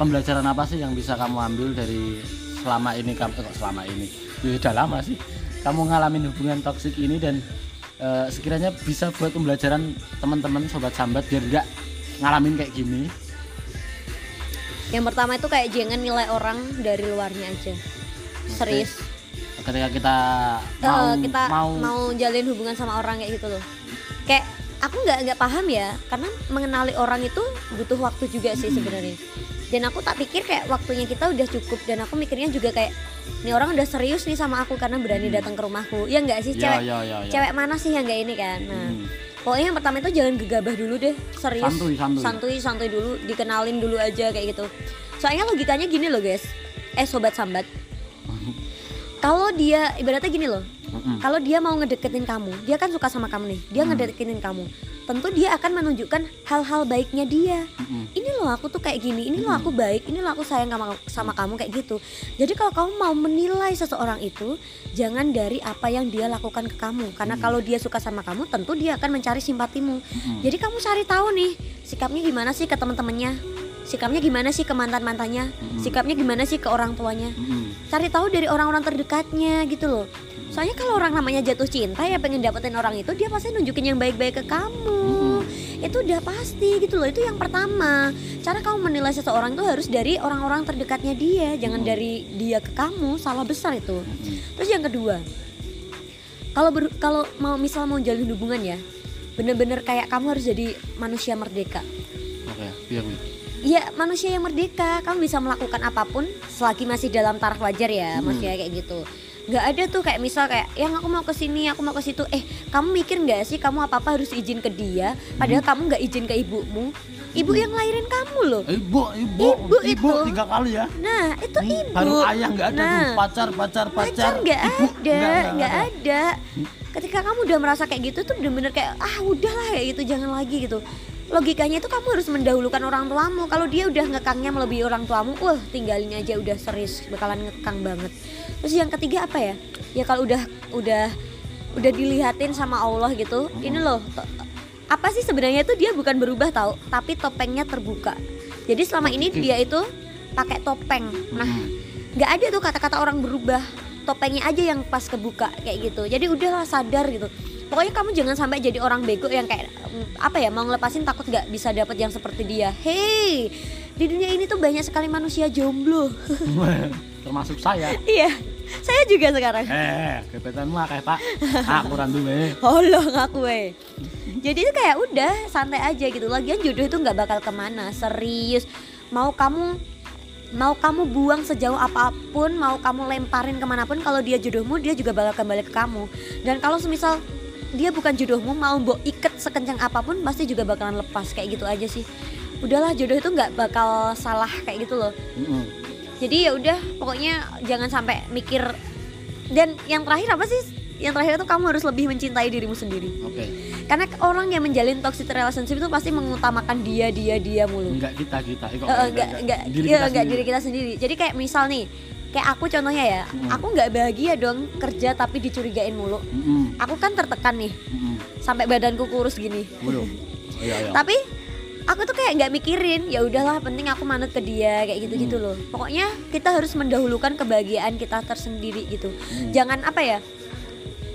Pembelajaran apa sih yang bisa kamu ambil dari selama ini kamu eh, kok selama ini? Ya, udah lama sih. Kamu ngalamin hubungan toksik ini dan eh, sekiranya bisa buat pembelajaran teman-teman sobat sambat biar nggak ngalamin kayak gini. yang pertama itu kayak jangan nilai orang dari luarnya aja serius Ketika kita Eh, mau kita mau, mau jalin hubungan sama orang kayak gitu loh kayak aku nggak nggak paham ya karena mengenali orang itu butuh waktu juga sih sebenarnya dan aku tak pikir kayak waktunya kita udah cukup. Dan aku mikirnya juga kayak ini orang udah serius nih sama aku karena berani datang ke rumahku. Ya nggak sih? Ya, cewek ya, ya, ya. cewek mana sih yang nggak ini kan? Nah Hmm. pokoknya yang pertama itu jangan gegabah dulu deh serius. Santuy, santuy. santuy santuy dulu dikenalin dulu aja kayak gitu. Soalnya logikanya gini loh guys. Eh sobat sambat kalau dia ibaratnya gini loh kalau dia mau ngedeketin kamu dia kan suka sama kamu nih dia Hmm. ngedeketin kamu tentu dia akan menunjukkan hal-hal baiknya dia Mm-mm. ini loh aku tuh kayak gini ini loh Mm-mm. aku baik ini loh aku sayang sama, sama kamu kayak gitu jadi kalau kamu mau menilai seseorang itu jangan dari apa yang dia lakukan ke kamu karena Mm. kalau dia suka sama kamu tentu dia akan mencari simpatimu Mm-mm. jadi kamu cari tahu nih sikapnya gimana sih ke teman-temannya sikapnya gimana sih ke mantan-mantannya Mm-mm. sikapnya gimana sih ke orang tuanya Mm-mm. cari tahu dari orang-orang terdekatnya gitu loh soalnya kalau orang namanya jatuh cinta ya pengen dapetin orang itu dia pasti nunjukin yang baik-baik ke kamu Mm-mm. itu udah pasti gitu loh itu yang pertama cara kamu menilai seseorang itu harus dari orang-orang terdekatnya dia jangan Mm. dari dia ke kamu salah besar itu Mm-mm. terus yang kedua kalau ber- kalau mau misal mau jalin hubungan ya bener-bener kayak kamu harus jadi manusia merdeka Oke, biar. Ya manusia yang merdeka, kamu bisa melakukan apa pun selagi masih dalam taraf wajar ya, Hmm. maksudnya kayak gitu. Nggak ada tuh kayak misal kayak yang aku mau ke sini, aku mau ke situ. Eh, kamu mikir nggak sih kamu apa apa harus izin ke dia, padahal kamu nggak izin ke ibumu. Ibu Hmm. yang lahirin kamu loh. Ibu, ibu, Ibu ibu, itu. tiga kali ya. Nah, itu Hmm, ibu. Baru ayah nggak ada Nah, tuh pacar, pacar, pacar. nggak ada, nggak ada. Hmm. Ketika kamu udah merasa kayak gitu tuh bener-bener kayak ah udahlah kayak gitu, jangan lagi gitu. Logikanya itu kamu harus mendahulukan orang tuamu. Kalau dia udah ngekangnya melebihi orang tuamu, wah tinggalin aja udah serius bakalan ngekang banget. Terus yang ketiga apa ya? Ya kalau udah udah udah dilihatin sama Allah gitu, ini loh apa sih sebenarnya itu dia bukan berubah tahu, tapi topengnya terbuka. Jadi selama ini dia itu pakai topeng. Nah, nggak ada tuh kata-kata orang berubah topengnya aja yang pas kebuka kayak gitu jadi udahlah sadar gitu pokoknya kamu jangan sampai jadi orang bego yang kayak mm, apa ya mau ngelepasin takut nggak bisa dapet yang seperti dia hei di dunia ini tuh banyak sekali manusia jomblo [laughs] Termasuk saya. iya saya juga sekarang Eh, gebetanmu akeh, Pak. Aku ora duwe. Allah ngaku eh. Jadi itu kayak udah santai aja gitu. Lagian jodoh itu nggak bakal ke mana. Serius. Mau kamu mau kamu buang sejauh apa pun, mau kamu lemparin ke mana pun, kalau dia jodohmu dia juga bakal kembali ke kamu. Dan kalau semisal dia bukan jodohmu, mau mbok iket sekencang apa pun, pasti juga bakalan lepas kayak gitu aja sih. Udahlah jodoh itu nggak bakal salah kayak gitu loh Mm-mm. jadi ya udah pokoknya jangan sampai mikir dan yang terakhir apa sih yang terakhir itu kamu harus lebih mencintai dirimu sendiri Oke. karena orang yang menjalin toxic relationship itu pasti mengutamakan dia dia dia mulu Enggak kita kita. Eh, kita sendiri. diri kita sendiri jadi kayak misal nih kayak aku contohnya ya Hmm. aku nggak bahagia dong kerja tapi dicurigain mulu Mm-mm. aku kan tertekan nih Mm-mm. sampai badanku kurus gini Belum. Iya, iya. tapi aku tuh kayak nggak mikirin ya udahlah penting aku manut ke dia kayak gitu gitu loh pokoknya kita harus mendahulukan kebahagiaan kita tersendiri gitu Hmm. jangan apa ya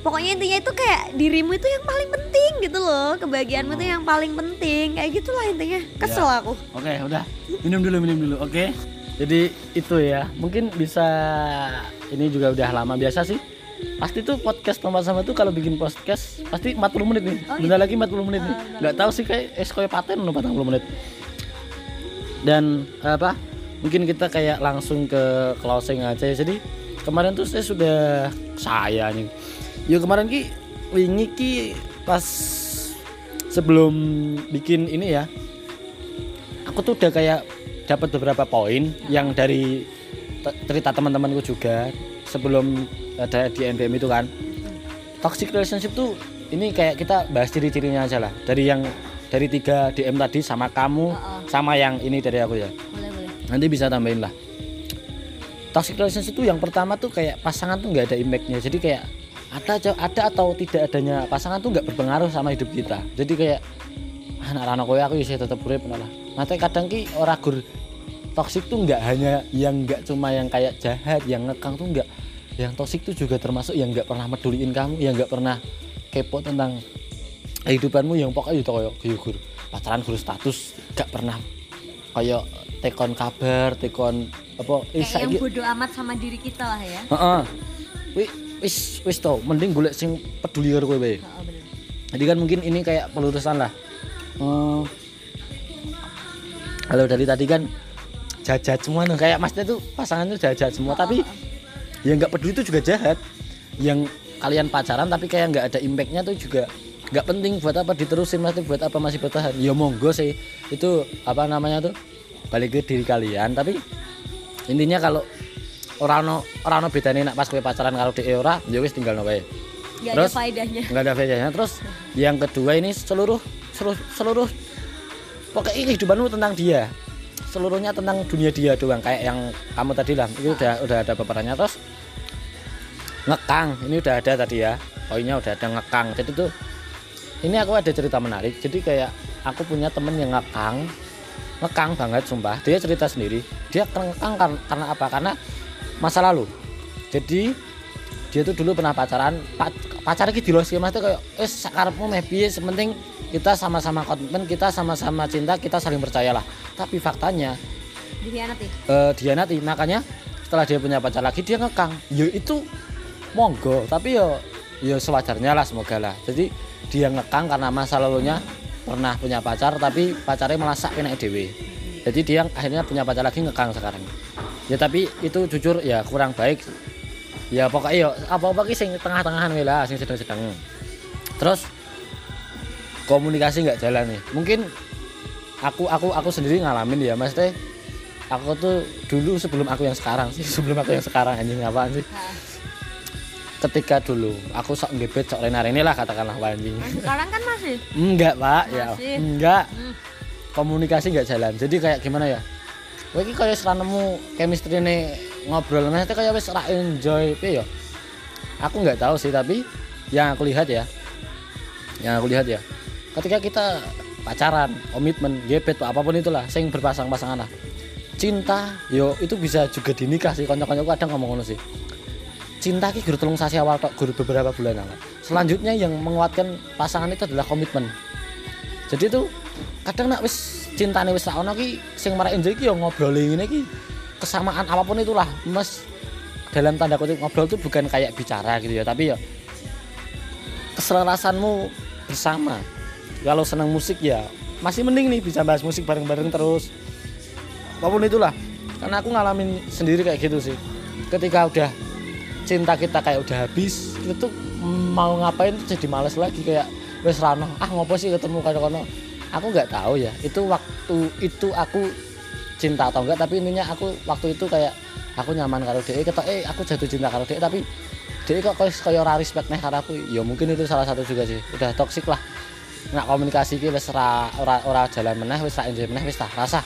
pokoknya intinya itu kayak dirimu itu yang paling penting gitu loh kebahagiaanmu itu Oh. yang paling penting kayak gitulah intinya kesel Ya. aku Oke, udah. Minum dulu, minum dulu. Oke. Jadi itu ya. Mungkin bisa ini juga udah lama biasa sih. Pasti tuh podcast tempat sama tuh kalau bikin podcast pasti 40 menit nih. Oh, Bentar lagi 40 menit nih. Ah, benar. Nggak tahu sih kayak es koyo paten loh 40 menit. Dan apa? Mungkin kita kayak langsung ke closing aja ya. Jadi kemarin tuh saya sudah saya nih. Yo kemarin ki wingi ki pas sebelum bikin ini ya aku tuh udah kayak dapat beberapa poin yang dari cerita teman-temanku juga sebelum ada di NBM itu kan. Toxic relationship tuh ini kayak kita bahas ciri-cirinya aja lah. Dari yang dari tiga DM tadi sama kamu Oh, sama yang ini dari aku ya. Boleh boleh. Nanti bisa tambahin lah. Toxic relationship itu yang pertama tuh kayak pasangan tuh nggak ada impactnya. Jadi kayak ada ada atau tidak adanya pasangan tuh nggak berpengaruh sama hidup kita. Jadi kayak "Ah, anak anak kowe aku bisa tetap urip lah nanti kadang ki ora gur toxic tuh nggak hanya yang nggak cuma yang kayak jahat yang ngekang tuh nggak yang toxic tuh juga termasuk yang nggak pernah meduliin kamu yang nggak pernah kepo tentang kehidupanmu yang pokoknya itu kayak kayak gur pacaran gur status nggak pernah kayak tekon kabar tekon apa eh, kayak yang bodoh amat sama diri kita lah ya Heeh. Wi- Wis wis to, mending golek sing peduli karo kowe wae. Bener. Jadi kan mungkin ini kayak pelurusan lah. Eh, kalau dari tadi kan jahat semua nih. Kayak Mas tuh pasangan tuh jahat semua. Tapi yang nggak peduli itu juga jahat. Yang kalian pacaran tapi kayak nggak ada impactnya tuh juga nggak penting buat apa diterusin mas buat apa masih bertahan. Ya monggo sih. Itu apa namanya tuh? Balik ke diri kalian. Tapi intinya kalau orang no orang no bedane nak pas kowe pacaran karo dhek ora ya wis tinggal wae Gak ada faedahnya. nggak ada bedanya terus yang kedua ini seluruh seluruh seluruh pokoknya kehidupanmu tentang dia. Seluruhnya tentang dunia dia doang kayak yang kamu tadi lah. Itu udah udah ada beberapa terus ngekang. Ini udah ada tadi ya. Poinnya udah ada ngekang. Jadi tuh ini aku ada cerita menarik. Jadi kayak aku punya temen yang ngekang. Ngekang banget sumpah. Dia cerita sendiri. Dia ngekang kar- karena apa? Karena masa lalu. Jadi dia tuh dulu pernah pacaran pa- pacar iki dilosi mas tuh kayak eh sakarepmu meh piye sementing kita sama-sama komitmen kita sama-sama cinta kita saling percayalah tapi faktanya Dikhianati. eh dia nanti makanya setelah dia punya pacar lagi dia ngekang. Ya itu monggo tapi ya ya sewajarnya lah semoga lah. Jadi dia ngekang karena masa lalunya pernah punya pacar tapi pacarnya malah sak kena dewe jadi dia akhirnya punya pacar lagi ngekang sekarang. Ya tapi itu jujur ya kurang baik ya pokoknya ya apa-apa ki sing tengah-tengahan lah sing sedang-sedang. Terus komunikasi nggak jalan nih. Mungkin aku aku aku sendiri ngalamin ya mas teh aku tuh dulu sebelum aku yang sekarang sih [laughs] sebelum aku yang sekarang anjing apaan sih? Ketika dulu aku sok ngebet sok renar ini lah katakanlah anjing. Sekarang kan masih. enggak pak ya. Enggak. Hmm. komunikasi nggak jalan. Jadi kayak gimana ya? Wah, ini kayak serah nemu chemistry nih ngobrol. Maksudnya kayak wes ra enjoy piye ya? Aku nggak tahu sih tapi yang aku lihat ya yang aku lihat ya ketika kita pacaran komitmen gebet apa pun itulah sing berpasang-pasangan lah. Cinta yo itu bisa juga dinikah sih konco-konco kadang ngomong ngono sih. Cinta ki guru telung sasi awal tok guru beberapa bulan awal. Selanjutnya yang menguatkan pasangan itu adalah komitmen. Jadi tuh kadang nak wis cintane wis ra ono ki sing marak enjoy ki yo ngobrol ngene ki kesamaan apa pun itulah. Mas dalam tanda kutip ngobrol tuh bukan kayak bicara gitu ya tapi ya keselarasanmu bersama. Kalau senang musik ya masih mending nih bisa bahas musik bareng-bareng terus. Apa pun itulah. Karena aku ngalamin sendiri kayak gitu sih. Ketika udah cinta kita kayak udah habis itu mau ngapain tuh jadi males lagi. Kayak wes rano ah ngopo sih ketemu kono aku nggak tahu ya. Itu waktu itu aku cinta atau enggak tapi intinya aku waktu itu kayak aku nyaman karo dia ketok eh aku jatuh cinta karo dia tapi dia kok kayak kayak ora respect nih karo aku? Ya mungkin itu salah satu juga sih. Udah toksik lah. Nggak komunikasi ki wis ora ora jalan meneh wis ra enjoy meneh tak rasa.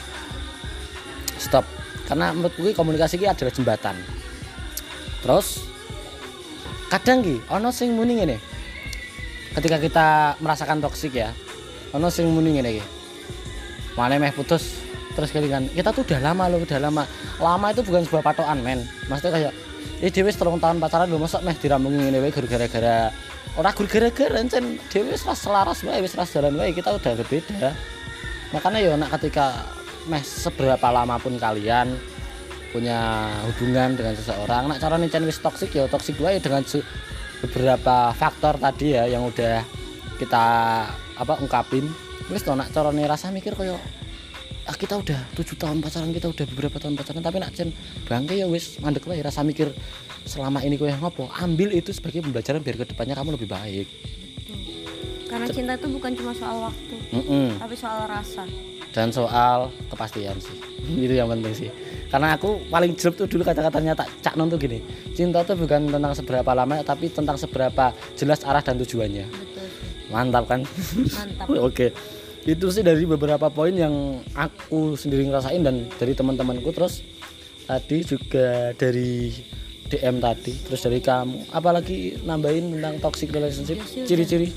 Stop. Karena menurutku ki komunikasi ki adalah jembatan. Terus kadang ki ono sing muni ngene. Ketika kita merasakan toksik ya ono sing muni ngene ki. Mana meh putus terus kelingan kita tuh udah lama loh udah lama. Lama itu bukan sebuah patokan men. Maksudnya kayak dewe wis telung tahun pacaran lho masa meh dirampungi ngene wae gara-gara. Ora gara-gara encen. Wis ras selaras wae wis jalan wae kita udah berbeda. Makanya ya nak ketika meh seberapa lama pun kalian punya hubungan dengan seseorang nak cara nicen wis toksik ya toksik wae dengan beberapa faktor tadi ya yang udah kita apa ungkapin. Wis to nak cara rasa mikir koyo kita udah tujuh tahun pacaran kita udah beberapa tahun pacaran tapi nak cen bangke ya wis mandek wae rasa mikir selama ini kowe ngopo ambil itu sebagai pembelajaran biar ke depannya kamu lebih baik Karena cinta itu bukan cuma soal waktu, Mm-mm. tapi soal rasa. dan soal kepastian sih [laughs] itu yang penting sih karena aku paling jelek tuh dulu kata-katanya tak cak non tuh gini cinta tuh bukan tentang seberapa lama tapi tentang seberapa jelas arah dan tujuannya Betul. mantap kan Mantap. [laughs] oke itu sih dari beberapa poin yang aku sendiri ngerasain dan dari teman-temanku terus tadi juga dari DM tadi terus dari kamu apalagi nambahin tentang toxic relationship Ya udah. ciri-ciri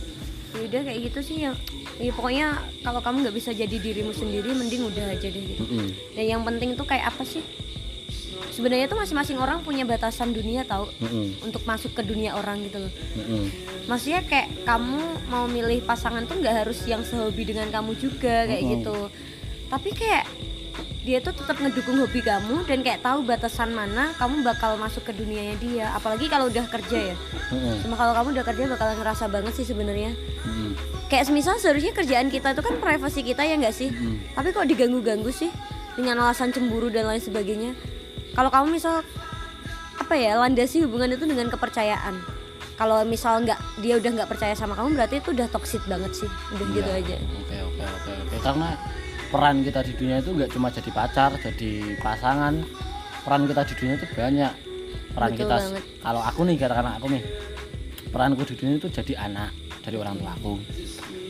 Ya udah kayak gitu sih ya. Ya pokoknya kalau kamu nggak bisa jadi dirimu sendiri, mending udah aja deh gitu. Mm-mm. Dan yang penting tuh kayak apa sih? Sebenarnya tuh masing-masing orang punya batasan dunia tahu Mm-mm. untuk masuk ke dunia orang gitu loh. Mm-mm. Maksudnya kayak kamu mau milih pasangan tuh nggak harus yang sehobi dengan kamu juga kayak Mm-mm. gitu. Tapi kayak dia tuh tetap ngedukung hobi kamu dan kayak tahu batasan mana kamu bakal masuk ke dunianya dia. Apalagi kalau udah kerja ya. Mm-mm. Cuma kalau kamu udah kerja bakal ngerasa banget sih sebenarnya. Mm-mm. Kayak semisal seharusnya kerjaan kita itu kan privasi kita ya nggak sih? Mm-mm. Tapi kok diganggu-ganggu sih dengan alasan cemburu dan lain sebagainya. Kalau kamu misal apa ya landasi hubungan itu dengan kepercayaan. Kalau misal nggak dia udah nggak percaya sama kamu berarti itu udah toxic banget sih. Udah gitu Iya. aja. Oke oke oke oke. Karena peran kita di dunia itu nggak cuma jadi pacar, jadi pasangan. Peran kita di dunia itu banyak. Peran Betul kita banget. kalau aku nih katakan aku nih. peranku di dunia itu jadi anak dari orang tuaku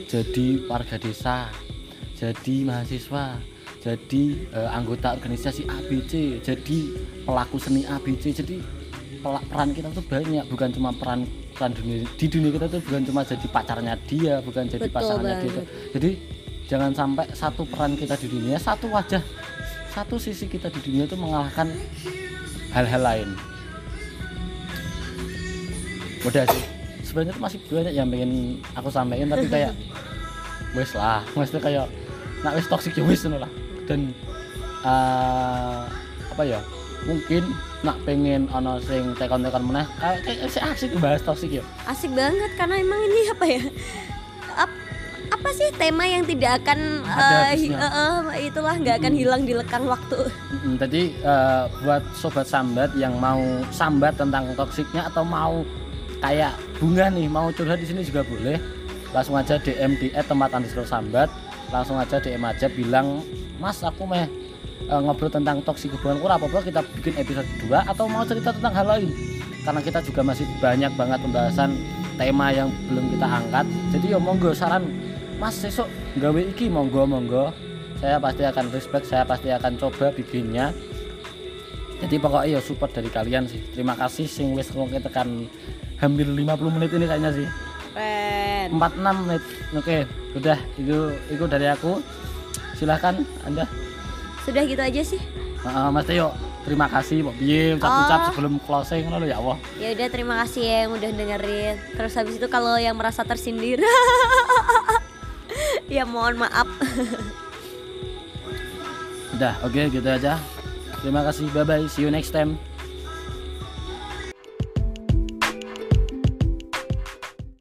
jadi warga desa jadi mahasiswa jadi eh, anggota organisasi ABC jadi pelaku seni ABC jadi peran kita tuh banyak bukan cuma peran peran dunia di dunia kita tuh bukan cuma jadi pacarnya dia bukan jadi Betul pasangannya dia. banget. jadi jangan sampai satu peran kita di dunia satu wajah satu sisi kita di dunia itu mengalahkan hal-hal lain. Udah sih. Sebenarnya tuh masih banyak yang pengen aku sampaikan tapi kayak [laughs] wes lah maksudnya kayak nak wes toxic ya wes lah dan eh, apa ya mungkin nak pengen ono sing tekon-tekon meneh. Kayak asik bahas toxic ya. Asik banget karena emang ini [laughs] apa ya Ap- apa sih tema yang tidak akan eh, hi- eh, eh, itulah nggak akan hilang di lekang waktu. Jadi eh, buat sobat sambat yang mau sambat tentang toksiknya atau mau kayak bunga nih mau curhat di sini juga boleh. Langsung aja DM di @tempat underscore sambat. Langsung aja DM aja bilang Mas aku meh eh, ngobrol tentang toksik hubungan kurang apa kita bikin episode 2 atau mau cerita tentang hal lain. Karena kita juga masih banyak banget pembahasan tema yang belum kita angkat. Jadi ya monggo saran Mas besok gawe iki monggo monggo saya pasti akan respect saya pasti akan coba bikinnya jadi pokoknya ya support dari kalian sih terima kasih sing wis tekan hampir 50 menit ini kayaknya sih keren. 46 menit. Oke udah itu itu dari aku. Silahkan anda. Sudah gitu aja sih. Heeh, Mas Teo terima kasih Mbak Biye ucap-ucap Oh. sebelum closing lho ya Allah. Ya udah terima kasih ya yang udah dengerin. Terus habis itu kalau yang merasa tersindir. [laughs] Ya mohon maaf. Udah oke gitu aja. Terima kasih. Bye bye see you next time